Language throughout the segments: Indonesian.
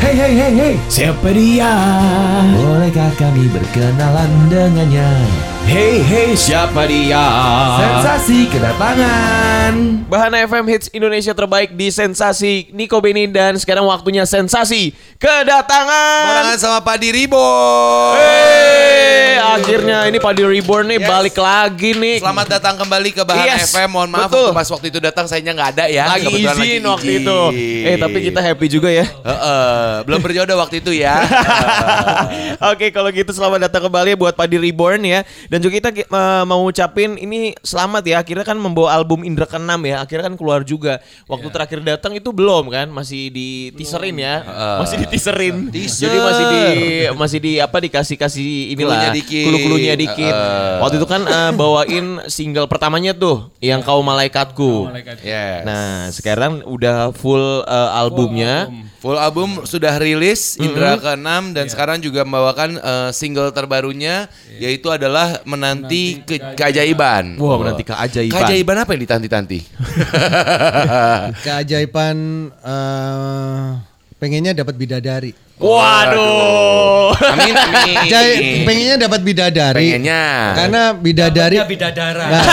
Hey hey hey hey, siapa dia? Bolehkah kami berkenalan dengannya? Hey hey, siapa dia? Sensasi kedatangan. Bahana FM Hits Indonesia terbaik di Sensasi Niko Beni dan sekarang waktunya sensasi kedatangan. Barengan sama Padi Reborn. Hey, akhirnya ini Padi Reborn nih Yes. balik lagi nih. Selamat datang kembali ke Bahan Yes, FM. Mohon maaf betul. waktu pas waktu itu datang sayanya nggak ada ya. lagi Kebetulan izin lagi waktu izin. itu. Eh tapi kita happy juga ya. Heeh, belum berjodoh waktu itu ya. Oke kalau gitu selamat datang kembali buat Padi Reborn ya Dan juga kita eh, mau ucapin ini selamat ya Akhirnya kan membawa album Indra ke-6 ya Akhirnya kan keluar juga. Waktu Iya. terakhir datang itu belum kan Masih di teaserin ya. Masih di teaserin. Teaser. Jadi masih di Masih di apa dikasih-kasih inilah Cluenya dikit. Dikit. Heeh. Waktu itu kan eh, bawain single pertamanya tuh Yang Kau Malaikatku. Yes. Nah sekarang udah full eh, albumnya. Full album. Sudah rilis Indra ke-6 dan sekarang juga membawakan eh, single terbarunya yaitu adalah menanti ke keajaiban. Wah menanti keajaiban Keajaiban apa yang ditanti-tanti? Keajaiban eh, pengennya dapat bidadari. Waduh Amin amin. Jai, pengennya dapat bidadari. Pengennya. Karena bidadari bidadara. Nah,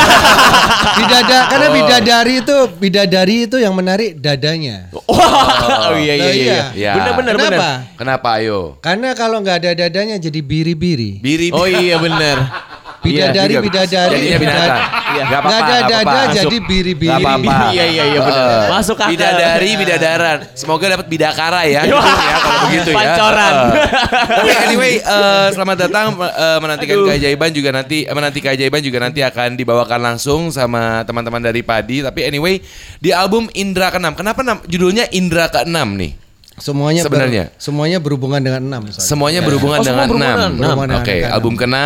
bidada karena bidadari itu bidadari itu yang menarik dadanya. Wah, oh iya iya iya. iya. Iya. Bener bener Kenapa? bener. Kenapa ayo? Karena kalau nggak ada dadanya jadi biri-biri. Biri Oh iya bener. Bidadari juga. bidadari. Jadinya binatang. Iya. Gak apa-apa. Jadi biri-biri. Gak apa-apa. Iya iya iya bener. Heeh. Masuk akal. Bidadari, bidadaran. Semoga dapat bidakara ya. Gitu ya kalau begitu ya. Pancoran. Heeh. Tapi anyway, eh, selamat datang eh, menantikan keajaiban juga nanti eh, menanti keajaiban juga nanti akan dibawakan langsung sama teman-teman dari Padi. Tapi anyway, di album Indra ke-6. Kenapa judulnya Indra ke-6 nih? Semuanya ber- Sebenarnya. semuanya berhubungan dengan enam. soalnya. Semuanya berhubungan Oh, semua dengan berhubungan 6. dengan enam. Oke, Dengan album ke-6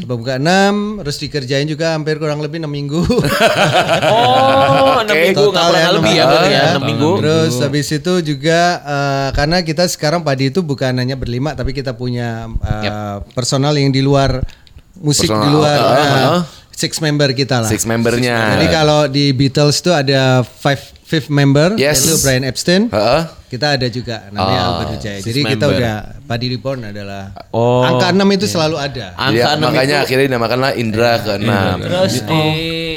Album ke-6 terus dikerjain juga hampir kurang lebih 6 minggu. Oh, enam minggu nggak Total kurang ya, lebih ya enam ya minggu. enam minggu. Terus habis itu juga eh, karena kita sekarang padi itu bukan hanya berlima tapi kita punya eh, personal yang di luar musik Personal, di luar uh, uh, uh. six member kita lah. Six membernya. Jadi kalau di Beatles tuh ada five fifth member Yes. yaitu Brian Epstein. Heeh. Kita ada juga namanya Oh, Albert Wijaya. six Jadi kita member. udah Padi Reborn adalah Oh. angka 6 itu selalu ada. Jadi, Angka enam makanya itu. akhirnya dinamakanlah Indra ke-6. Terus di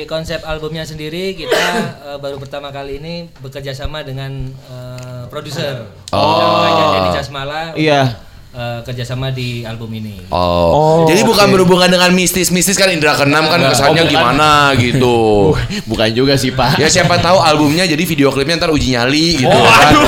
konsep albumnya sendiri kita eh, baru pertama kali ini bekerja sama dengan eh, produser. Oh. Jadi Casmala. Iya. Eh, kerjasama di album ini. Oh. Jadi bukan berhubungan dengan mistis-mistis kan Indra ke-6 kan kesannya Oh, bukan. gimana gitu. Bukan juga sih Pak. Ya siapa tahu albumnya jadi video klipnya ntar uji nyali gitu Oh, kan. aduh.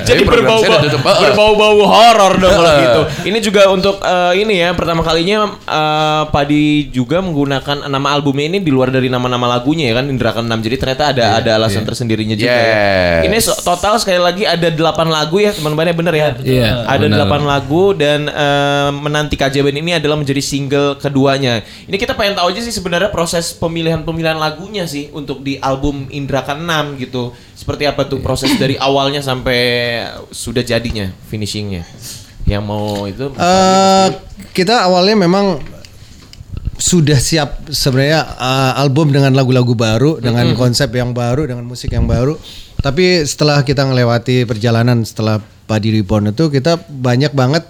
Jadi program berbau saya udah tutup. Heeh. berbau-bau horor dong kalau gitu. Ini juga untuk eh, ini ya pertama kalinya eh, Padi juga menggunakan nama albumnya ini di luar dari nama-nama lagunya ya kan Indra ke-6. Jadi ternyata ada ada alasan tersendirinya juga ya. Yes. Ini so- total sekali lagi ada 8 lagu ya teman-teman bener ya. Iya, Ada. 8 lagu dan eh, menanti kajian ini adalah menjadi single keduanya. Ini kita pengen tahu aja sih sebenarnya proses pemilihan-pemilihan lagunya sih untuk di album Indra ke-6 gitu. Seperti apa tuh proses dari awalnya sampai sudah jadinya finishingnya. Yang mau itu Eh, kita awalnya memang sudah siap sebenarnya eh, album dengan lagu-lagu baru, dengan konsep yang baru, dengan musik yang baru. Tapi setelah kita melewati perjalanan setelah Padi Reborn itu kita banyak banget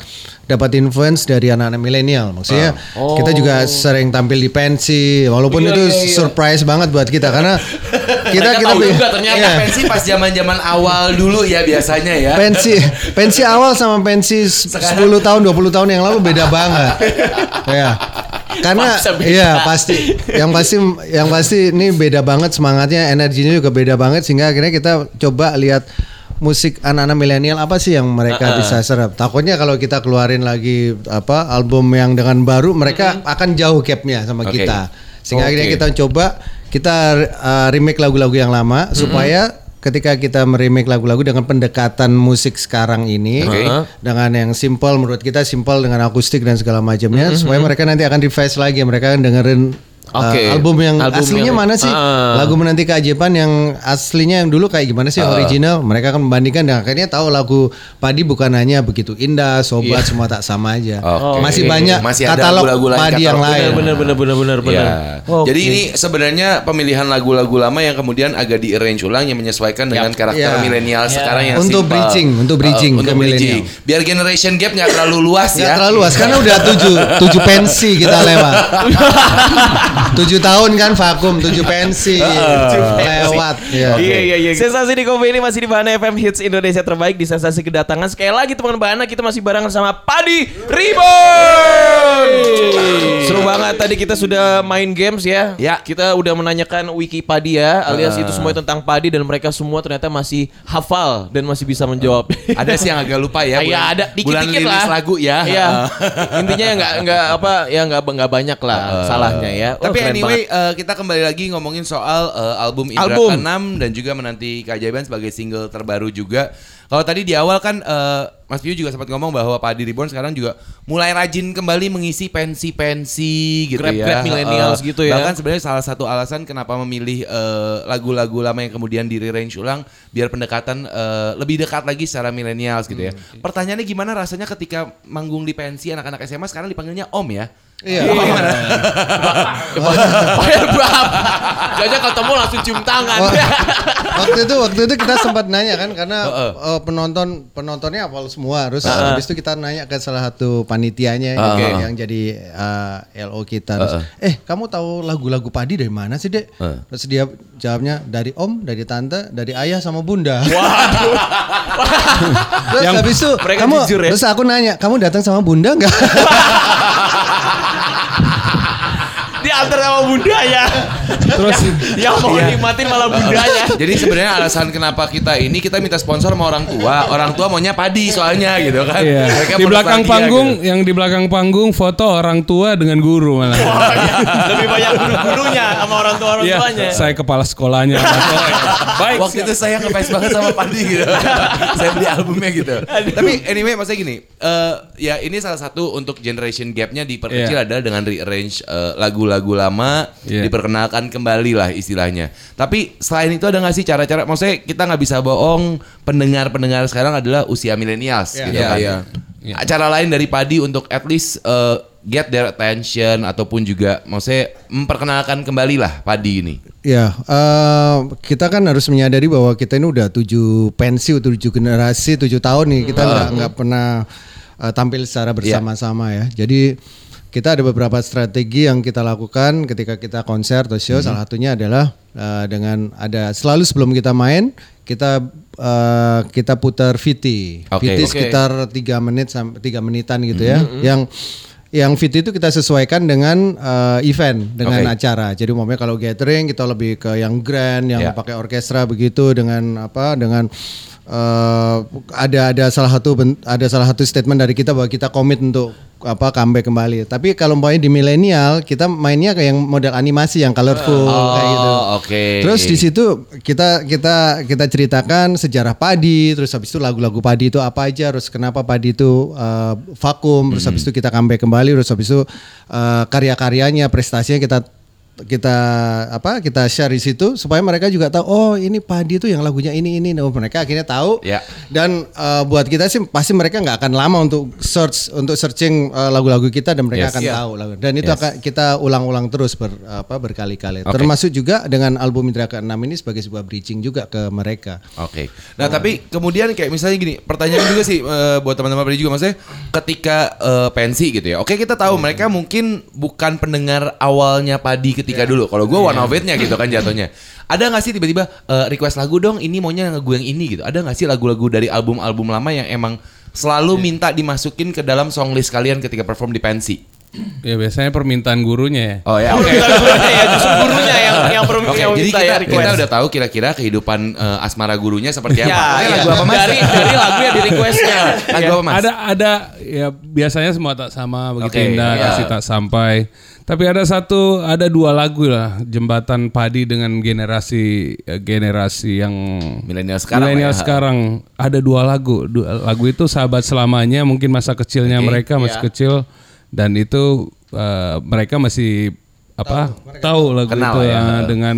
dapat influence dari anak-anak milenial. Maksudnya kita juga sering tampil di pensi, walaupun Iya, itu iya, iya. surprise banget buat kita karena kita kita tahu juga ternyata Iya. Pensi pas zaman-zaman awal dulu ya biasanya ya. pensi pensi awal sama pensi s- 10 tahun 20 tahun yang lalu beda banget ya karena iya pasti yang pasti yang pasti ini beda banget semangatnya energinya juga beda banget sehingga akhirnya kita coba lihat musik anak-anak milenial apa sih yang mereka bisa serap? Takutnya kalau kita keluarin lagi apa album yang dengan baru mereka akan jauh gapnya sama Oke. kita. Sehingga akhirnya kita coba kita uh, remake lagu-lagu yang lama supaya ketika kita meremake lagu-lagu dengan pendekatan musik sekarang ini Oke. dengan yang simple menurut kita simple dengan akustik dan segala macamnya supaya mereka nanti akan refresh lagi mereka akan dengerin Oke. Uh, album yang Album aslinya yang- mana sih? Ah. Lagu Menanti Keajaiban yang aslinya yang dulu kayak gimana sih yang original? Mereka akan membandingkan dan akhirnya tahu lagu Padi bukan hanya begitu indah, sobat semua tak sama aja. Oke. Masih banyak Masih ada katalog lagu-lagu lain, Padi yang katalog lain. Bener bener bener bener bener. Ya. Oke. Jadi ini sebenarnya pemilihan lagu-lagu lama yang kemudian agak di arrange ulang yang menyesuaikan dengan karakter Ya. milenial sekarang yang Untuk simple. bridging, untuk bridging Uh, ke milenial. Biar generation gap nggak terlalu luas ya. terlalu luas karena udah tujuh tujuh pensi kita lewat. tujuh tahun kan vakum, tujuh pensi lewat. Ya. Iya iya iya. Sensasi di Kobe ini masih di Bahana FM Hits Indonesia terbaik di sensasi kedatangan. Sekali lagi teman Bahana kita masih barengan sama Padi Reborn. Seru banget tadi kita sudah main games ya. Ya. Kita udah menanyakan wiki Padi ya, alias itu semua tentang Padi dan mereka semua ternyata masih hafal dan masih bisa menjawab. Ada sih yang agak lupa ya. Iya ada bulan dikit-dikit lah. lagu ya. Iya. Intinya ya nggak nggak apa ya nggak nggak banyak lah salahnya ya. Tapi anyway eh, kita kembali lagi ngomongin soal eh, album Indra Album. ke-6 dan juga menanti keajaiban sebagai single terbaru juga. Kalau tadi di awal kan eh, Mas Piu juga sempat ngomong bahwa Padi Reborn sekarang juga mulai rajin kembali mengisi pensi-pensi gitu Grab-grab ya. millennials Eh, gitu ya. Bahkan sebenarnya salah satu alasan kenapa memilih eh, lagu-lagu lama yang kemudian di rearrange ulang biar pendekatan eh, lebih dekat lagi secara millennials gitu ya. Hmm, Pertanyaannya gimana rasanya ketika manggung di pensi anak-anak SMA sekarang dipanggilnya Om ya? Iya. Bayar berapa? Jangan ketemu langsung cium tangan. Waktu itu waktu itu kita sempat nanya kan karena penonton penontonnya hafal semua. Terus habis itu kita nanya ke salah satu panitianya yang, Oke. yang jadi eh, LO kita. Terus eh kamu tahu lagu-lagu Padi dari mana sih dek? Terus dia jawabnya dari om dari tante dari ayah sama bunda. Terus Yang- habis itu kamu jujur ya. terus aku nanya kamu datang sama bunda nggak Diantar sama bunda ya. Terus Yang mau nikmatin malah bundanya. Jadi sebenarnya alasan kenapa kita ini kita minta sponsor sama orang tua. Orang tua maunya padi soalnya gitu kan. iya. Mereka di belakang bernostalgia panggung gitu. yang di belakang panggung foto orang tua dengan guru malah. Lebih banyak guru-gurunya sama orang tua orang Iya, tuanya. saya kepala sekolahnya. Baik. Waktu itu saya ngefans banget sama Padi gitu. saya beli albumnya gitu. Tapi anyway maksudnya gini, eh, ya ini salah satu untuk generation gapnya diperkecil Iya. adalah dengan rearrange eh, lagu-lagu lama, Iya. diperkenalkan kembali lah istilahnya. Tapi selain itu ada nggak sih cara-cara, maksudnya kita nggak bisa bohong, pendengar-pendengar sekarang adalah usia milenials gitu Iya, kan. iya. Cara lain dari Padi untuk at least eh, get their attention ataupun juga maksudnya memperkenalkan kembali lah Padi ini. Ya, eh, kita kan harus menyadari bahwa kita ini udah tujuh pensi, tujuh generasi, tujuh tahun nih kita nggak nggak pernah eh, tampil secara bersama-sama ya. Jadi kita ada beberapa strategi yang kita lakukan ketika kita konser atau show. Salah satunya adalah eh, dengan ada selalu sebelum kita main kita eh, kita putar VT, Oke. VT sekitar tiga menit sampai tiga menitan gitu ya, yang yang VT itu kita sesuaikan dengan eh, event, dengan Oke. acara. Jadi umpamanya kalau gathering kita lebih ke yang grand, yang Ya. pakai orkestra begitu dengan apa dengan eh, ada ada salah satu ada salah satu statement dari kita bahwa kita komit untuk apa comeback kembali. Tapi kalau umpamanya di milenial kita mainnya kayak yang model animasi yang colorful kayak gitu. Oh, oke. Terus di situ kita kita kita ceritakan sejarah padi, terus habis itu lagu-lagu padi itu apa aja, terus kenapa padi itu uh, vakum, terus habis itu kita comeback kembali, terus habis itu uh, karya-karyanya, prestasinya kita kita apa kita share di situ supaya mereka juga tahu oh ini padi itu yang lagunya ini ini nah, mereka akhirnya tahu Ya. dan uh, buat kita sih pasti mereka nggak akan lama untuk search untuk searching uh, lagu-lagu kita dan mereka Yes. akan Iya. tahu lagu dan itu Yes. akan kita ulang-ulang terus ber, apa berkali-kali Oke. termasuk juga dengan album Indra ke-6 ini sebagai sebuah bridging juga ke mereka Oke. Nah, tapi kemudian kayak misalnya gini, pertanyaan juga sih eh, buat teman-teman Padi juga maksudnya ketika eh, pensi gitu ya. Oke, kita tahu mereka mungkin bukan pendengar awalnya Padi ketika dulu. Kalau gue one of it-nya gitu kan jatuhnya. Ada nggak sih tiba-tiba eh, request lagu dong, ini maunya lagu yang ini gitu. Ada nggak sih lagu-lagu dari album-album lama yang emang selalu minta dimasukin ke dalam song list kalian ketika perform di pensi? Ya biasanya permintaan gurunya ya. Oh ya, oke. gurunya ya justru gurunya yang yang Oke, yang jadi kita, ya kita udah tahu kira-kira kehidupan eh, asmara gurunya seperti apa. Ya, Oke, ya. lagu apa mas? Dari dari lagu yang di requestnya. Lagu apa mas? Ada ada ya biasanya semua tak sama begitu Oke, indah ya. kasih tak sampai. Tapi ada satu ada dua lagu lah jembatan padi dengan generasi eh, generasi yang Milenial sekarang milenial ya. sekarang ada dua lagu. Dua- lagu itu sahabat selamanya mungkin masa kecilnya Oke, mereka masih ya. kecil dan itu eh, mereka masih apa tahu lagu Kenal itu ya. ya dengan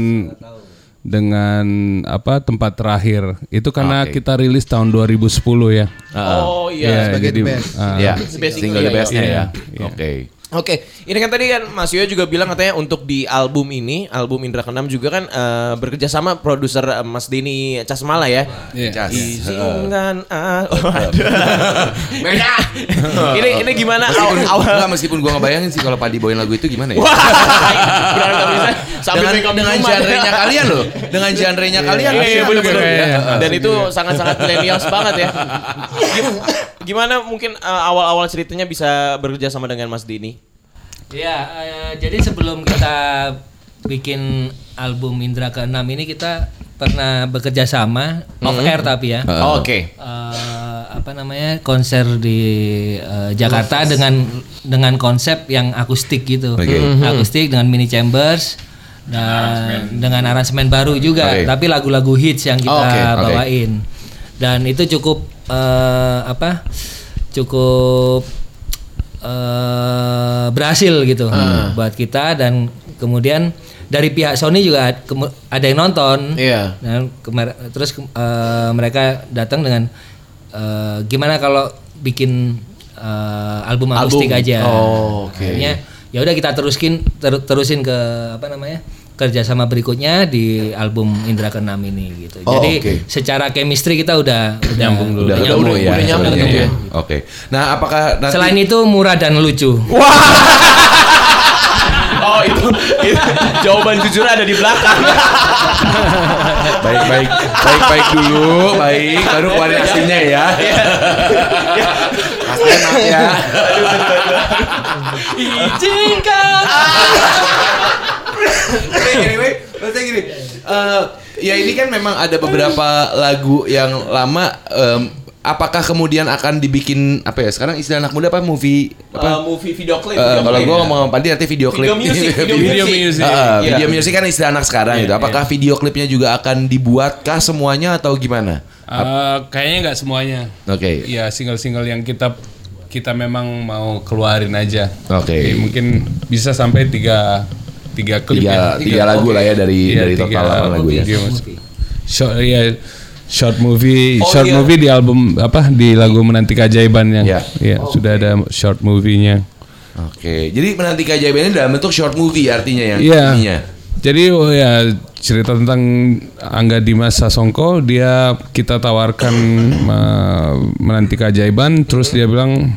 dengan apa tempat terakhir itu karena Oke. kita rilis tahun 2010 ya. Oh Ya, iya. sebagai jadi the best. ah, Ya, Basic single the iya, bestnya iya. ya. Iya. Oke. Oke, ini kan tadi kan Mas Yoyo juga bilang katanya untuk di album ini, album Indra Keenam juga kan eh, bekerja sama produser eh, Mas Denny Casmala ya. Iya. Cas. Izinkan ah, oh, aduh. ini ini gimana Meskipun, awal awal enggak, meskipun gua ngebayangin sih kalau Padi bawain lagu itu gimana ya? Wah, benar sambil dengan dengan genre-nya kalian loh. Dengan genre-nya kalian. Iya, iya, bener, bener. ya. Dan itu sangat-sangat millennials banget ya. Gim- Gimana mungkin eh, awal-awal ceritanya bisa bekerja sama dengan Mas Dini? Ya, eh, jadi sebelum kita bikin album Indra ke-6 ini kita pernah bekerja sama off air tapi ya. Oh, Oke. Eh, apa namanya konser di eh, Jakarta dengan dengan konsep yang akustik gitu, Oke. akustik dengan mini chambers dan dengan aransemen baru juga, Oke. tapi lagu-lagu hits yang kita Oke, oke. bawain dan itu cukup eh, apa cukup eh, berhasil gitu buat kita dan kemudian dari pihak Sony juga ada yang nonton Iya. dan kemar- terus ke- eh, mereka datang dengan eh, gimana kalau bikin eh, album akustik Album. aja. Oh, oke. Akhirnya ya udah kita teruskin ter- terusin ke apa namanya? Kerjasama berikutnya di album Indra Keenam ini gitu. Oh, Jadi oke. secara chemistry kita udah udah Nyambung dulu. Udah udah ketemu ya. udah nyambung sebenarnya gitu ya. Oke. Nah, apakah nanti Selain itu murah dan lucu. Oh itu, itu jawaban jujur ada di belakang. baik baik baik baik dulu, baik baru keluarin aslinya ya. Aslinya maaf ya. Izinkan. Oke, anyway, maksudnya gini. eh, ya ini kan memang ada beberapa lagu yang lama. em, apakah kemudian akan dibikin apa ya? Sekarang istilah anak muda apa movie apa? Uh, movie video klip. Eh, video kalau gue ngomong sama Padi nanti video klip. Video music, video Video music. music. Ah, ah, Iya. video music kan istilah anak sekarang itu. Apakah video klipnya juga akan dibuatkah semuanya atau gimana? Eh, kayaknya nggak semuanya. Oke. Ya single-single yang kita kita memang mau keluarin aja. Oke. Jadi mungkin bisa sampai tiga tiga klip Tiga, ya. tiga lagu lah ya dari Iya, dari tiga total delapan lagu ya. Short ya short movie, Oh, short iya. movie di album apa di lagu menanti keajaiban yang Iya. ya sudah ada short movie-nya. Oke, jadi menanti keajaiban ini dalam bentuk short movie artinya yang Iya. ininya. Jadi oh ya cerita tentang Angga Dimas Sasongko dia kita tawarkan menanti keajaiban terus dia bilang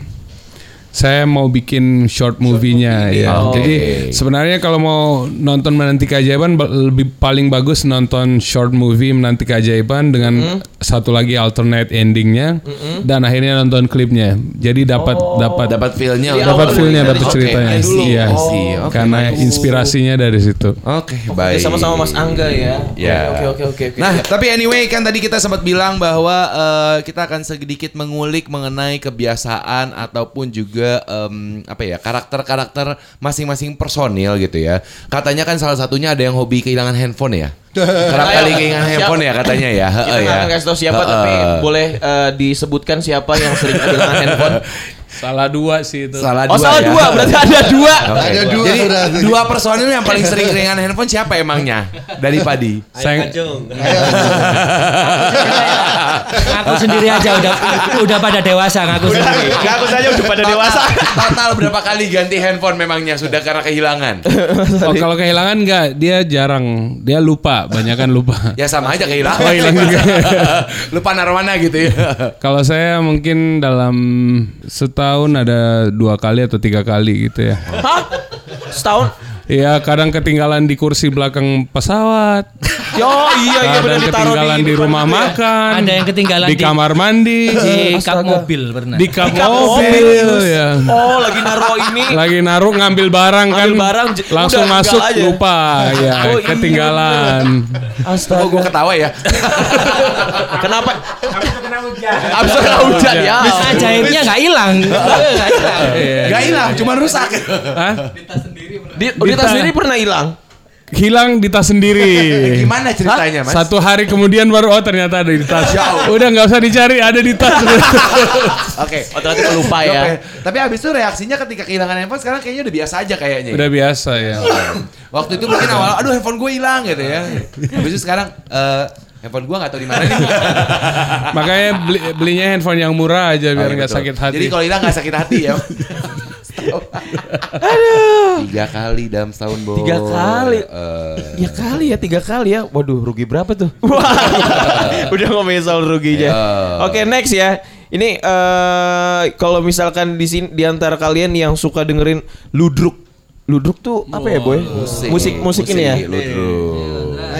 saya mau bikin short movie-nya ya. Oke. Jadi sebenarnya kalau mau nonton menanti keajaiban ba- lebih paling bagus nonton short movie menanti keajaiban dengan satu lagi alternate endingnya dan akhirnya nonton klipnya. Jadi dapat dapat Dapat feel-nya. Dapat feel-nya, dari dapat ceritanya. movie dulu. Iya. See. Oke, Karena inspirasinya dari situ. Oke, Oke, baik. sama-sama Mas Angga ya. Ya. Oke oke oke oke. Nah, tapi anyway kan tadi kita sempat bilang bahwa eh, kita akan sedikit mengulik mengenai kebiasaan ataupun juga em, apa ya karakter-karakter masing-masing personil gitu ya. Katanya kan salah satunya ada yang hobi kehilangan handphone ya. Kerap kali kehilangan Siapa? handphone ya katanya ya. kita Heeh, nggak ya. kasih tahu siapa tapi boleh eh, disebutkan siapa yang sering kehilangan handphone. Salah dua sih itu. Salah Oh dua salah ya. dua, berarti ada dua. Oke. Ada dua Jadi berarti. dua personil yang paling sering kehilangan handphone siapa emangnya dari Padi? Saya ngaku sendiri aja udah udah pada dewasa ngaku sendiri. Ngaku saja udah pada dewasa. Total berapa kali ganti handphone memangnya sudah karena kehilangan? Oh kalau kehilangan enggak, dia jarang, dia lupa, banyak kan lupa. Ya sama aja kehilangan. Oh, hilang juga. Lupa naruh mana gitu ya. Kalau saya mungkin dalam setahun ada dua kali atau tiga kali gitu ya. Hah? Setahun? Iya, kadang ketinggalan di kursi belakang pesawat, Yo iya iya benar ditaruh ketinggalan di, depan rumah ya. makan, Ada yang ketinggalan di di- kamar mandi, Di kap mobil pernah. di kap kap mobil, ya. Oh lagi naruh ini. Lagi naruh ngambil barang kan, Ngambil barang, j- langsung udah, masuk aja. lupa, ya Oh, iya, ketinggalan. Oh gue ketawa ya. Kenapa? Hujan. Abis kena hujan ya. Bis ajaibnya nggak hilang. Nggak hilang. Iya. Gak hilang, cuma rusak. Hah? Di, di tas sendiri pernah hilang. hilang di tas sendiri. Gimana ceritanya, Mas? Satu hari kemudian baru oh ternyata ada di tas. Udah nggak usah dicari, ada di tas. Oke. Oh, ternyata lupa ya. Tapi abis itu reaksinya ketika kehilangan handphone sekarang kayaknya udah biasa aja kayaknya. Udah biasa ya. Waktu itu mungkin awal, aduh handphone gue hilang gitu ya. Habis itu sekarang eh handphone gue gak tahu di mana nih. Makanya beli, belinya handphone yang murah aja biar Oh, iya, nggak betul. sakit hati. Jadi kalau hilang gak sakit hati ya. Tiga kali dalam setahun bos. Tiga kali. Eh, Ya kali ya, tiga kali ya. Waduh, rugi berapa tuh? Wah, udah ngomongin soal ruginya. Ya. Oke, next ya. Ini eh kalau misalkan di sini di antara kalian yang suka dengerin ludruk, ludruk tuh apa ya, boy? Musik, musik, ini ya. Ludruk.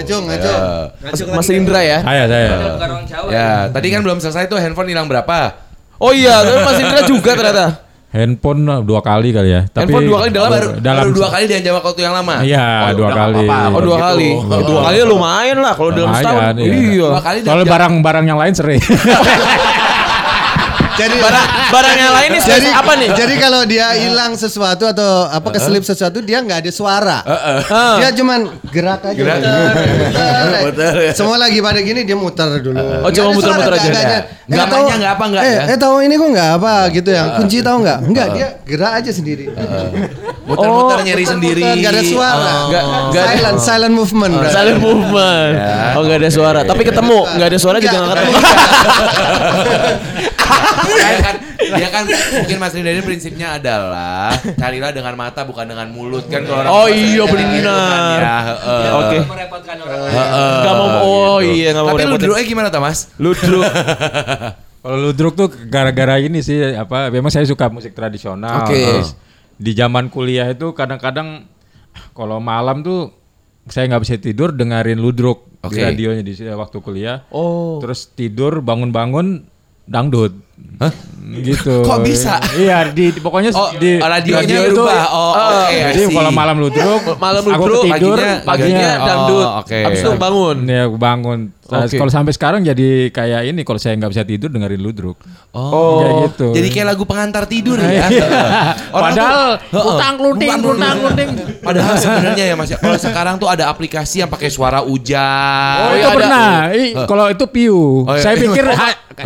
Ngacung, ngacung. Mas, Mas Indra ya. Saya saya. Bukan orang Jawa. Ya, tadi kan belum selesai tuh handphone hilang berapa? Oh iya, tapi Mas Indra juga ternyata. Handphone dua kali kali ya. Tapi Handphone dua kali dalam Baru, dalam baru dua kali dan jawab waktu yang lama. Iya, Oh, dua kali. nggak apa-apa. Oh dua Gitu. kali, Oh. dua kali lumayan lah kalau dalam setahun. iya. Iya. Dua kali jam- barang-barang yang lain sering. Jadi Barang, barang yang lain ini jadi apa nih? Jadi kalau dia hilang sesuatu atau apa keselip sesuatu dia nggak ada suara. Dia cuman gerak aja. Gerak. Muter. Semua lagi pada gini dia muter dulu. Oh, cuma Nggak muter-muter aja. nggak- nggak- Nggak eh, nggak apa, nggak eh, ya? Eh tahu ini kok nggak apa gitu ya. Kunci tahu nggak? Enggak dia gerak aja sendiri. Muter-muter nyari sendiri. Nggak ada suara. Nggak- nggak ada- silent silent movement. berarti. Silent movement. Oh nggak ada suara. Tapi ketemu, nggak ada suara juga Nggak, nggak ketemu. Dia kan, dia kan mungkin Mas Rinda ini prinsipnya adalah carilah dengan mata bukan dengan mulut kan kalau orang Oh iya, benar. gitu kan, Ya, heeh. Oke. merepotkan orang Gak mau. Oh iya nggak mau Tapi lu repotin. dulu gimana Thomas? Ludruk. Kalau ludruk tuh gara-gara ini sih apa? Memang saya suka musik tradisional. Oke. Terus Di zaman kuliah itu kadang-kadang kalau malam tuh saya nggak bisa tidur dengerin ludruk Oke. di radionya di waktu kuliah. Oh. Terus tidur bangun-bangun dangdut. Hah? Gitu. Kok bisa? Iya, di, di- pokoknya Oh, di radionya radio itu berubah. Oh, oke, I Jadi see. kalau malam ludruk, Malam aku ludruk, tidur, paginya- Paginya Oh, dangdut. oke. Habis itu bangun. Ya aku bangun. Nah, Oke. Kalau sampai sekarang jadi kayak ini kalau saya nggak bisa tidur dengerin ludruk. Oh, Kayak gitu. Jadi kayak lagu pengantar tidur ya. Padahal utang kluting, utang kluting. Padahal sebenarnya ya Mas, ya, kalau sekarang tuh ada aplikasi yang pakai suara hujan. Oh, itu iya, pernah. Kalau itu piu. Oh, iya. Saya pikir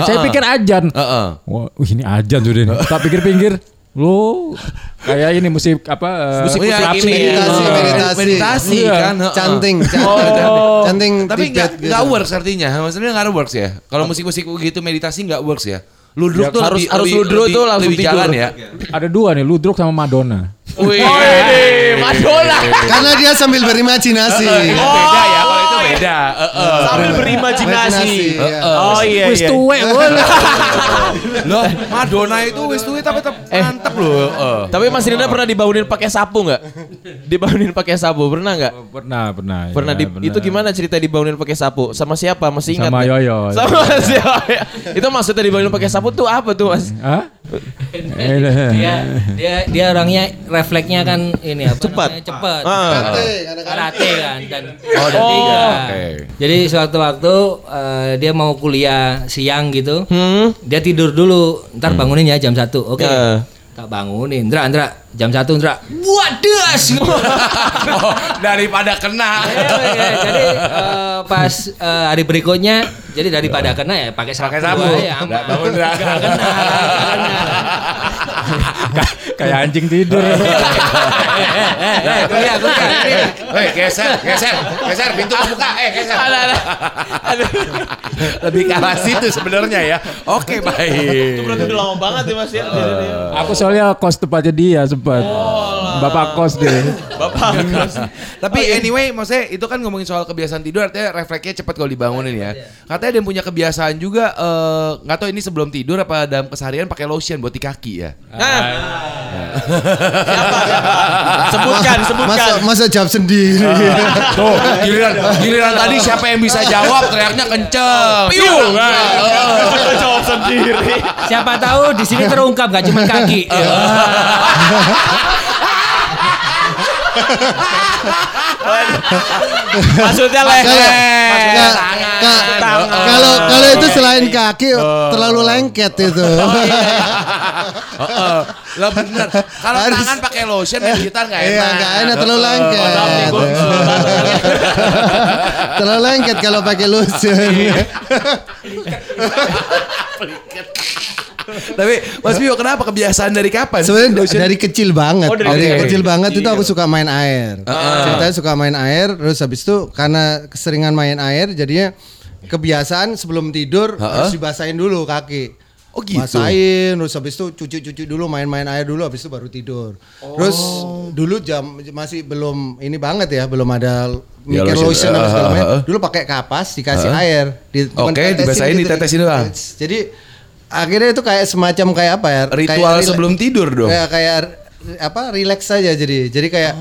saya pikir ajan. Heeh. Wah, wih, ini ajan sudah nih. Tak pikir-pikir. Lo kayak ini musik apa? Musik-musik Oh, iya, ini. Meditasi, Oh. meditasi. Meditasi Iya. kan. heeh. Canting, Oh. canting Tapi nggak gitu. nggak works artinya. Maksudnya nggak works ya. Kalau musik-musik gitu meditasi nggak works ya. Ludruk Ya, tuh harus- lebih, harus lebih- ludruk lebih- tuh langsung lebih tidur. jalan ya. Ada dua nih, Ludruk sama Madonna. Wih. Madonna. Karena dia sambil berimajinasi. beda ya kalau beda. Heeh. Sambil berimajinasi. Imajinasi, iya. Oh iya Wis iya. tuwe, woi. Loh, Madonna itu wis tuh tapi tetap mantep loh. Heeh. Tapi Mas Rina pernah dibangunin pakai sapu nggak? Dibangunin pakai sapu pernah nggak? Pernah, pernah. Pernah ya, di, itu gimana cerita dibangunin pakai sapu? Sama siapa? Masih ingat? Sama? Yoyo. Sama siapa? itu maksudnya dibangunin pakai sapu tuh apa tuh Mas? Hah? Eh, dia dia dia orangnya refleksnya kan ini apa Cepat. namanya, cepat Ah. karate kan dan Oh, dan tiga. tiga. Oke. jadi sewaktu-waktu eh, dia mau kuliah siang gitu Hmm. dia tidur dulu ntar bangunin ya jam satu oke Ya. tak bangunin Ndra Ndra jam satu Ndra wadas Oh, daripada kena. Iya, jadi eh, pas eh, hari berikutnya jadi daripada kena ya pakai sapu, Pakai sapu. aja, aman. Nggak bangun, Ndra. Kena, kena. Kayak anjing tidur. Eh, kuliah, kuliah. Hei, geser, geser, geser pintu kebuka. Eh, geser. Lebih ke arah situ sebenarnya ya. Oke, baik. Berarti udah lama banget ya Mas ya. Aku soalnya kos tempatnya dia sempat. Bapak kos deh. Bapak. Tapi anyway, maksudnya itu kan ngomongin soal kebiasaan tidur artinya refleksnya cepat kalau dibangunin ya. Katanya ada yang punya kebiasaan juga eh, nggak tahu ini sebelum tidur apa dalam keseharian pakai lotion buat di kaki ya. Nah. Siapa? Siapa? Sebutkan, sebutkan. Masa, masa jawab sendiri. Tuh, giliran giliran tadi siapa yang bisa jawab teriaknya kenceng. Piu. Jawab sendiri. Siapa tahu di sini terungkap gak cuma kaki. Maksudnya leher. Ka- ka- Kalau kalau itu selain kaki terlalu lengket itu. Heeh. Lah bener. Kalau tangan pakai lotion ya kita nggak enak. Iya, nggak enak terlalu lengket. terlalu lengket kalau pakai lotion. Tapi Mas Bio kenapa kebiasaan dari kapan? Sebenarnya dari kecil banget. Oh, dari dari kecil. kecil banget itu aku suka main air. Ceritanya suka main air, terus habis itu karena keseringan main air, jadinya kebiasaan sebelum tidur harus dibasahin dulu kaki. Oh, gitu. Basahin, terus habis itu cuci-cuci dulu, main-main air dulu, habis itu baru tidur. Terus dulu jam masih belum ini banget ya, belum ada Ya, mikir lotion. lotion apa segala Uh, uh, macam. uh. Dulu pakai kapas dikasih air, di, Oke, tetesin dibasahin, ditetesin doang. Jadi akhirnya itu kayak semacam kayak apa ya? Ritual kayak sebelum tidur dong. Kayak kayak apa relax saja jadi. Jadi kayak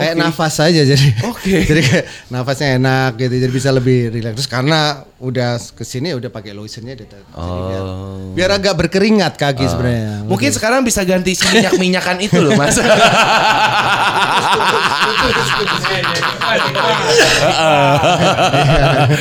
kayak nafas saja jadi. Oke. jadi kayak nafasnya enak gitu. Jadi bisa lebih relax. Terus karena udah ke sini udah pakai lotionnya dia jadi biar, biar agak berkeringat kaki sebenarnya. Mungkin sekarang bisa ganti si minyak-minyakan itu loh mas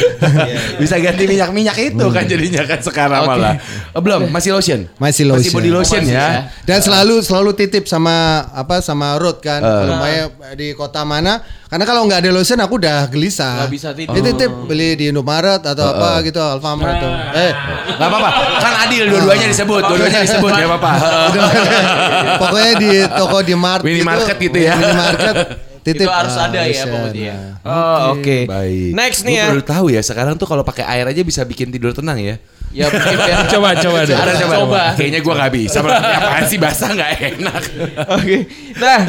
Bisa ganti minyak-minyak itu kan jadinya kan sekarang malah Oh, Belum, masih lotion? Masih Masih lotion. body lotion ya? Dan selalu selalu titip sama apa sama Ruth kan. Eh. Kalau Maya di kota mana? Karena kalau nggak ada lotion aku udah gelisah. Nggak bisa titip. Dia titip beli di Indomaret atau apa gitu Alfamart tuh. Eh, Gak apa-apa, kan adil dua-duanya disebut, dua-duanya disebut. Gak apa-apa. Pokoknya di toko di Mart Minimarket gitu ya. Minimarket. Titip. Itu harus ah, ada ya pokoknya. Oh, oke. Baik. Next Gua nih ya. baru tahu ya, sekarang tuh kalau pakai air aja bisa bikin tidur tenang ya Ya mungkin ya. Coba coba deh. Ada coba. Coba. Kayaknya gua gak bisa. Apaan sih basah gak enak. Oke. Nah,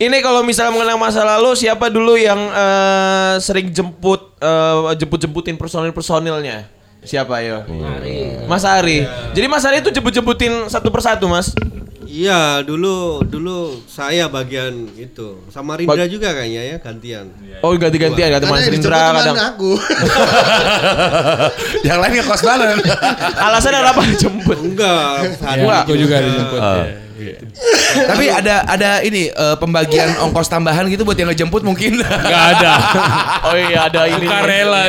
ini kalau misalnya mengenang masa lalu, siapa dulu yang eh, sering jemput eh, jemput-jemputin personil-personilnya? Siapa yo? Mas Ari. Jadi Mas Ari itu jemput-jemputin satu persatu, Mas. Iya, dulu dulu saya bagian itu. Sama Rindra juga kayaknya ya gantian. Oh, ganti-gantian, ganti Mas Rindra kadang. aku. yang lain ngekos bareng. Alasannya kenapa dijemput? Enggak, Enggak. Aku juga dijemput. Oh. Tapi ada ada ini eh, pembagian ongkos tambahan gitu buat yang ngejemput mungkin. Gak ada. Oh iya, ada ini. Sukarela.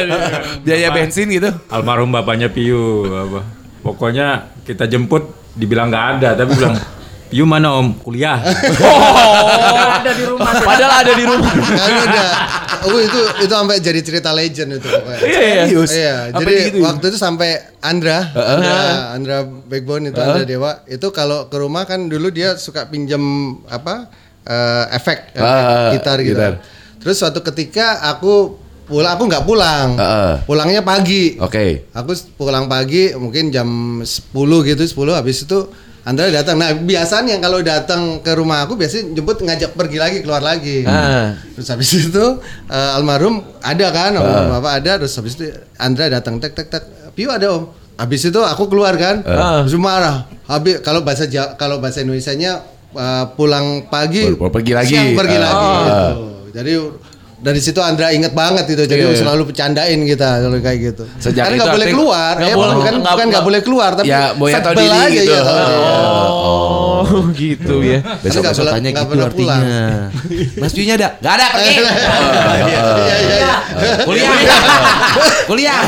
Biaya bensin gitu. Almarhum bapaknya Piu apa. Pokoknya kita jemput dibilang nggak ada tapi bilang Piu mana om kuliah ada di rumah. Padahal ada di rumah. Kan udah. Oh, itu itu sampai jadi cerita legend itu pokoknya. Iya, iya. Iya, Apa jadi digituin? waktu itu sampai Andra, Andra, Andra Backbone itu Andra Dewa, itu kalau ke rumah kan dulu dia suka pinjam apa eh, efek, efek Ah, gitar gitu. gitar. Terus suatu ketika aku pulang, aku nggak pulang, Heeh. pulangnya pagi. Oke. Aku s- pulang pagi mungkin jam 10 gitu 10 habis itu Andra datang. Nah, biasanya kalau datang ke rumah aku biasanya jemput ngajak pergi lagi keluar lagi. Ah. Terus habis itu eh, almarhum ada kan, almarhum bapak ada. Terus habis itu Andra datang tek tek tek. Piu ada om. Habis itu aku keluar kan, terus marah. Habis kalau bahasa kalau bahasa Indonesianya eh, pulang pagi, baru pergi lagi. siang pergi Ah. lagi. gitu. Jadi dari situ Andra inget banget itu, jadi selalu bercandain kita kalau kayak gitu. Sejak Karena nggak boleh keluar, Nggak ya boleh- bukan bukan nggak boleh keluar, tapi Ya, sebel aja gitu. ya, diri. Oh, gitu ya. Besok nggak besok pernah- tanya gitu artinya. Mas Piunya ada? Gak ada pergi. Iya iya iya. Kuliah. Kuliah.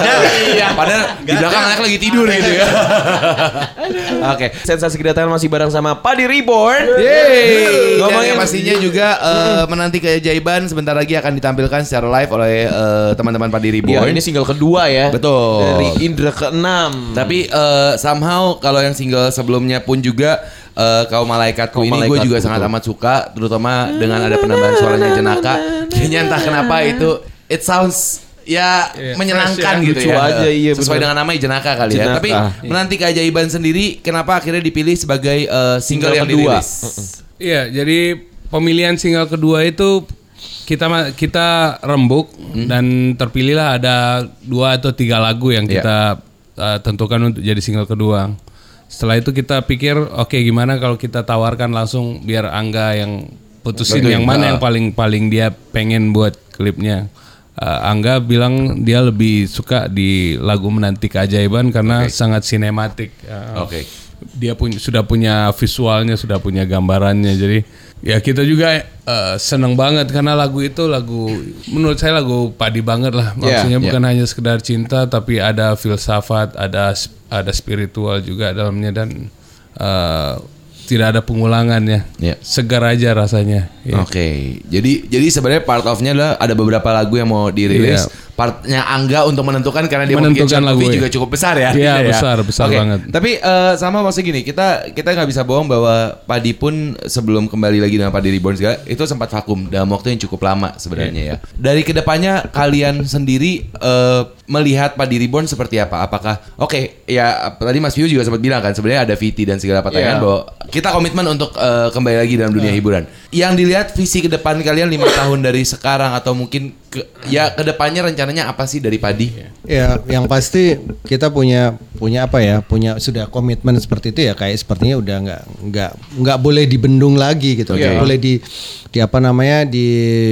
Padahal di belakang anak lagi tidur gitu ya. Oke. Sensasi kedatangan masih bareng sama Padi Reborn. Yeay. Ngomongin Ngomongin pastinya juga eh, menanti keajaiban sebentar lagi akan ditampilkan secara live oleh eh, teman-teman Padi Ya, Reborn. ini single kedua ya. Betul. Dari Indra keenam. Tapi eh, somehow kalau yang single sebelumnya pun juga eh, kaum malaikatku Kaum ini gue juga sangat amat suka, terutama dengan ada penambahan suaranya Jenaka. Kayaknya entah kenapa itu it sounds ya Iya, menyenangkan fresh ya, gitu lucu ya. aja, iya, Sesuai bener. dengan namanya Jenaka kali ya. Jenaka. Tapi Iya. menanti keajaiban sendiri kenapa akhirnya dipilih sebagai eh, single, Single yang kedua. Iya, jadi pemilihan single kedua itu kita kita rembuk dan terpilihlah ada dua atau tiga lagu yang Iya. kita uh, tentukan untuk jadi single kedua. Setelah itu kita pikir, oke gimana kalau kita tawarkan langsung biar Angga yang putusin Tentuin, yang mana ah. yang paling paling dia pengen buat klipnya. Uh, Angga bilang dia lebih suka di lagu menanti keajaiban karena sangat sinematik. Uh, Oke. dia punya sudah punya visualnya sudah punya gambarannya jadi Ya kita juga eh, seneng banget karena lagu itu lagu menurut saya lagu padi banget lah. Iya, Maksudnya iya. bukan hanya sekedar cinta tapi ada filsafat, ada ada spiritual juga dalamnya dan eh, tidak ada pengulangan ya. Iya. Segar aja rasanya. Ya. Oke, jadi jadi sebenarnya part of-nya adalah ada beberapa lagu yang mau dirilis. Iya. Partnya Angga untuk menentukan karena dia Menentukan lagu, movie ya. juga cukup besar ya. Iya, ya. besar, besar Oke, banget. Tapi eh, sama maksudnya gini, kita kita nggak bisa bohong bahwa Padi pun sebelum kembali lagi dengan Padi Reborn segala itu sempat vakum dalam waktu yang cukup lama sebenarnya ya. Dari ke depannya kalian sendiri eh, melihat Padi Reborn seperti apa? Apakah oke ya tadi Mas Vio juga sempat bilang kan sebenarnya ada VT dan segala pertanyaan Iya. bahwa kita komitmen untuk eh, kembali lagi dalam dunia hiburan. Yang dilihat visi ke depan kalian lima tahun dari sekarang atau mungkin ke, ya ke depannya rencananya apa sih dari Padi? Ya, yang pasti kita punya punya apa ya? Punya sudah komitmen seperti itu ya kayak sepertinya udah nggak nggak nggak boleh dibendung lagi gitu. Nggak boleh di di apa namanya di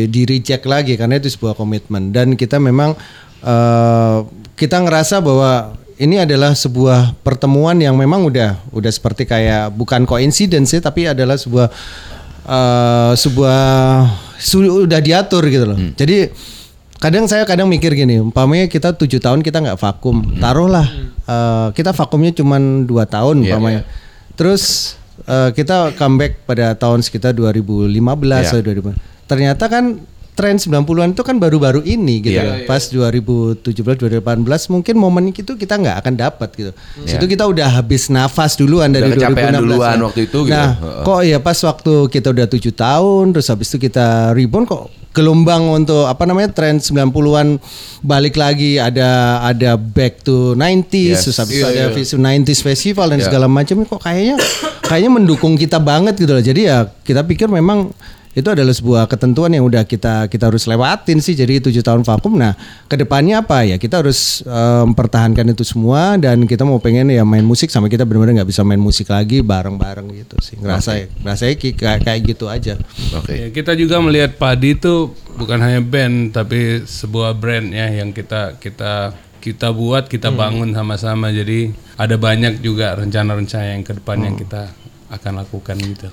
di reject lagi karena itu sebuah komitmen dan kita memang eh, kita ngerasa bahwa ini adalah sebuah pertemuan yang memang udah udah seperti kayak bukan coincidence ya tapi adalah sebuah eh, sebuah su- udah diatur gitu loh. Jadi kadang saya kadang mikir gini, umpamanya kita tujuh tahun kita nggak vakum, taruhlah eh, kita vakumnya cuma dua tahun Iya, umpamanya. Terus eh, kita comeback pada tahun sekitar 2015 Iya. atau 2000. Ternyata kan tren 90-an itu kan baru-baru ini gitu. Iya. loh. Pas 2017 2018 mungkin momen itu kita nggak akan dapat gitu. Situ kita udah habis nafas duluan dari Udah kecapean 2016. duluan waktu itu gitu. Nah, kok ya pas waktu kita udah tujuh tahun terus habis itu kita rebound kok gelombang untuk apa namanya tren 90-an balik lagi ada ada back to 90s Yes. terus habis itu Iya, ada Visu 90s festival dan Iya. segala macam kok kayaknya kayaknya mendukung kita banget gitu loh. Jadi ya kita pikir memang itu adalah sebuah ketentuan yang udah kita kita harus lewatin sih jadi tujuh tahun vakum. Nah ke depannya apa ya? Kita harus eh, mempertahankan itu semua dan kita mau pengen ya main musik sama kita benar-benar nggak bisa main musik lagi bareng-bareng gitu sih. Ngerasa ngerasa kayak kayak gitu aja. Oke. Ya, kita juga melihat padi itu bukan hanya band tapi sebuah brand ya yang kita kita kita buat kita bangun sama-sama. Jadi ada banyak juga rencana-rencana yang ke depan yang kita akan lakukan gitu.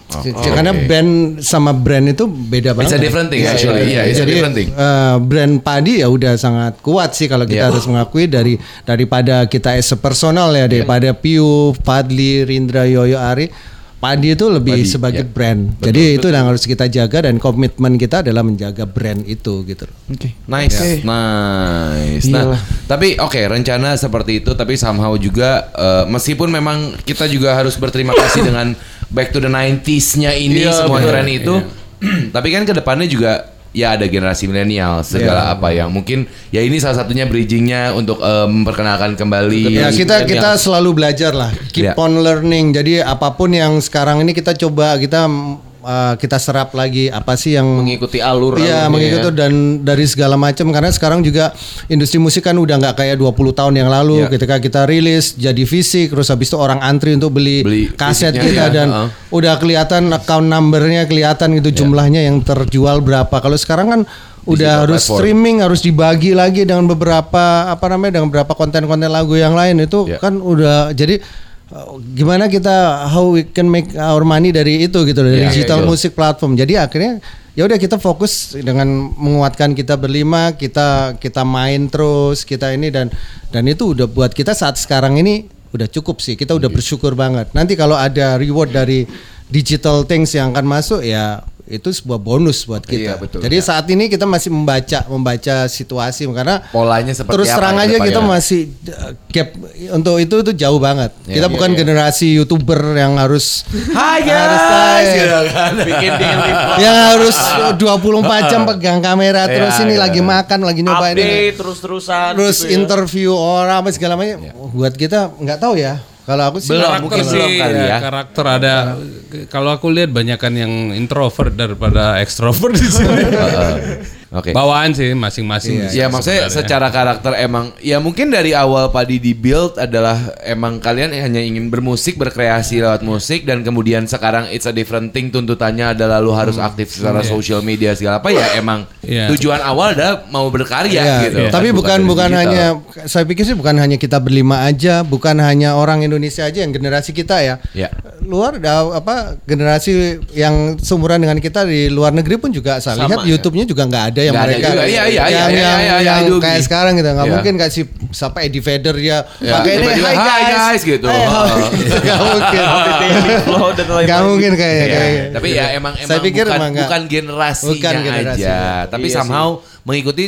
karena band sama brand itu beda It's a banget different thing, actually. Iya, it's a jadi different thing. eh, brand padi ya udah sangat kuat sih kalau kita Iya. harus mengakui dari daripada kita as a personal ya daripada Piu, Fadli, Rindra, Yoyo, Ari Padi itu lebih sebagai ya. brand. Jadi itu yang harus kita jaga dan komitmen kita adalah menjaga brand itu gitu. Nice, nice. Nah, tapi oke rencana seperti itu, tapi somehow juga eh, meskipun memang kita juga harus berterima kasih dengan back to the 90s-nya ini Iya, semua betul. tren itu, tapi kan ke depannya juga ya ada generasi milenial segala apa yang mungkin ya ini salah satunya bridgingnya untuk eh, memperkenalkan kembali. Ya kita kita selalu belajar lah, keep Ya. on learning. Jadi apa pun yang sekarang ini kita coba kita uh, kita serap lagi apa sih yang Mengikuti alur Iya mengikuti dan dari segala macam karena sekarang juga industri musik kan udah nggak kayak 20 tahun yang lalu Iya. ketika kita rilis jadi fisik terus habis itu orang antri untuk beli, Beli kaset kita iya. dan Heeh. udah kelihatan account numbernya kelihatan Iya. gitu jumlahnya yang terjual berapa. Kalau sekarang kan udah Digital harus platform. streaming harus dibagi lagi dengan beberapa apa namanya dengan beberapa konten-konten lagu yang lain itu Iya. kan udah jadi uh, gimana kita how we can make our money dari itu gitu dari Iya, digital betul. musik platform. Jadi akhirnya ya udah kita fokus dengan menguatkan kita berlima, kita kita main terus, kita ini dan dan itu udah buat kita saat sekarang ini udah cukup sih. Kita udah bersyukur banget. Nanti kalau ada reward dari digital things yang akan masuk ya itu sebuah bonus buat Iya, kita. betul. Jadi saat ini kita masih membaca membaca situasi karena Polanya seperti terus apa terang aja kita masih uh, gap untuk itu itu jauh banget. Iya, kita iya, bukan iya. generasi youtuber yang harus Hai harus gitu kan. bikin yang harus 24 jam pegang kamera terus Iya, ini iya. lagi makan lagi nyoba ini update terus-terusan terus gitu ya. interview orang apa segala macam buat kita nggak tahu ya kalau aku sih Belum, karakter mungkin sih, belum kali ya. Karakter ada. Kalau aku lihat banyakan yang introvert daripada ekstrovert di sini. Oke. Bawaan sih masing-masing. Ya maksudnya secara karakter emang ya mungkin dari awal Padi di build adalah emang kalian hanya ingin bermusik berkreasi lewat musik dan kemudian sekarang it's a different thing tuntutannya adalah lu harus aktif secara Iya. sosial media segala apa ya emang Iya. tujuan awal adalah mau berkarya Iya, gitu. Tapi bukan bukan digital. hanya saya pikir sih bukan hanya kita berlima aja, bukan hanya orang Indonesia aja yang generasi kita ya. Ya. Luar da- apa generasi yang seumuran dengan kita di luar negeri pun juga saya Sama, lihat ya. YouTube-nya juga nggak ada yang Nggak ada mereka juga. Iya, iya, iya, yang iya, yang, iya, iya, yang I do kayak sekarang gitu nggak Iya. mungkin kayak si siapa Eddie Vedder ya Ya, pakai ini hi "Hi, guys, guys," gitu. Oh. nggak mungkin nggak mungkin kayaknya Iya. Tapi ya emang emang bukan, nggak. generasinya aja, tapi Iya somehow mengikuti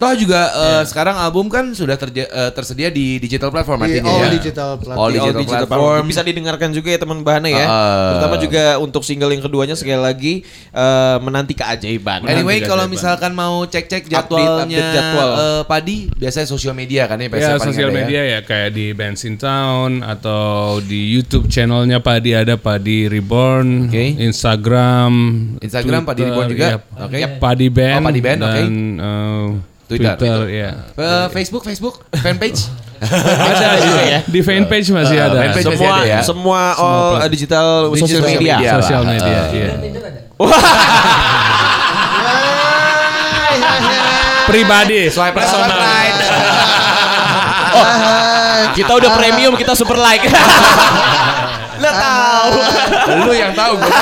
Toh juga eh, sekarang album kan sudah terje- eh, tersedia di digital platform Di artinya all ya. digital platform. All Di digital, all digital platform. platform. Bisa didengarkan juga ya teman Bahana ya. Ah. Terutama juga untuk single yang keduanya sekali lagi eh, menanti keajaiban. Anyway, Menanti kalau keajaiban. misalkan mau cek-cek Update- jadwalnya update jadwal. eh, Padi, biasanya sosial media kan ya biasanya Ya sosial ada media ya. kayak di Bensin Town atau di YouTube channelnya Padi ada Padi Reborn, Oke. Instagram, Instagram Padi Twitter, Reborn juga? iya. Oke. Padi Band, Oh, Padi Band, oke. dan eh, Twitter. Twitter, ya. Eh, Facebook, Facebook, fanpage. ada juga ya. Di fanpage masih Ah, ada. fanpage masih semua ada ya? semua all eh, digital social Digital media. media. Sosial lah. media, Ah. iya. Pribadi. Swipe swipe right. Kita udah premium, kita super like. Lo tahu. Lu yang tahu gue.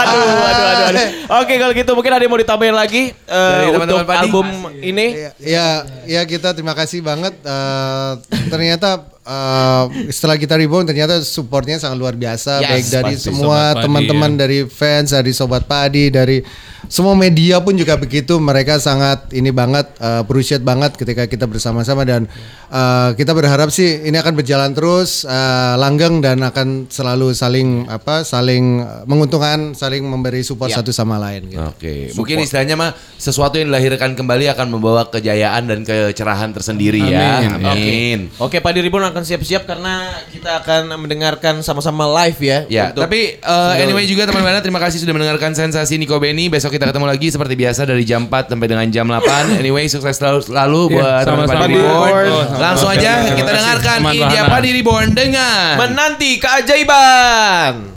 aduh, aduh, aduh, aduh. Oke, kalau gitu mungkin ada yang mau ditambahin lagi eh, Dari teman-teman untuk Padi? album ini. Ya, ya kita terima kasih banget. Eh, ternyata eh, setelah kita rebound, ternyata supportnya sangat luar biasa, Yes, baik dari semua teman-teman ya. dari fans, dari sobat padi, dari semua media pun juga begitu. Mereka sangat ini banget, uh, appreciate banget ketika kita bersama-sama dan eh, kita berharap sih ini akan berjalan terus, eh, langgeng dan akan selalu saling apa, saling menguntungkan, saling memberi support Iya. satu sama lain. Gitu. Oke, mungkin istilahnya mah sesuatu yang dilahirkan kembali akan membawa kejayaan dan kecerahan tersendiri ya. Amin. Amin. Oke, Padi Ribbon akan siap-siap karena kita akan mendengarkan sama-sama live ya. Ya, untuk- tapi uh, anyway juga teman-teman terima kasih sudah mendengarkan sensasi Niko Beni. Besok kita ketemu lagi seperti biasa dari jam 4 sampai dengan jam 8. Anyway, sukses selalu, selalu Iya, buat teman-teman Reborn. Oh, sama-sama. Langsung aja kita dengarkan India Bahana. Padi Reborn dengan menanti keajaiban.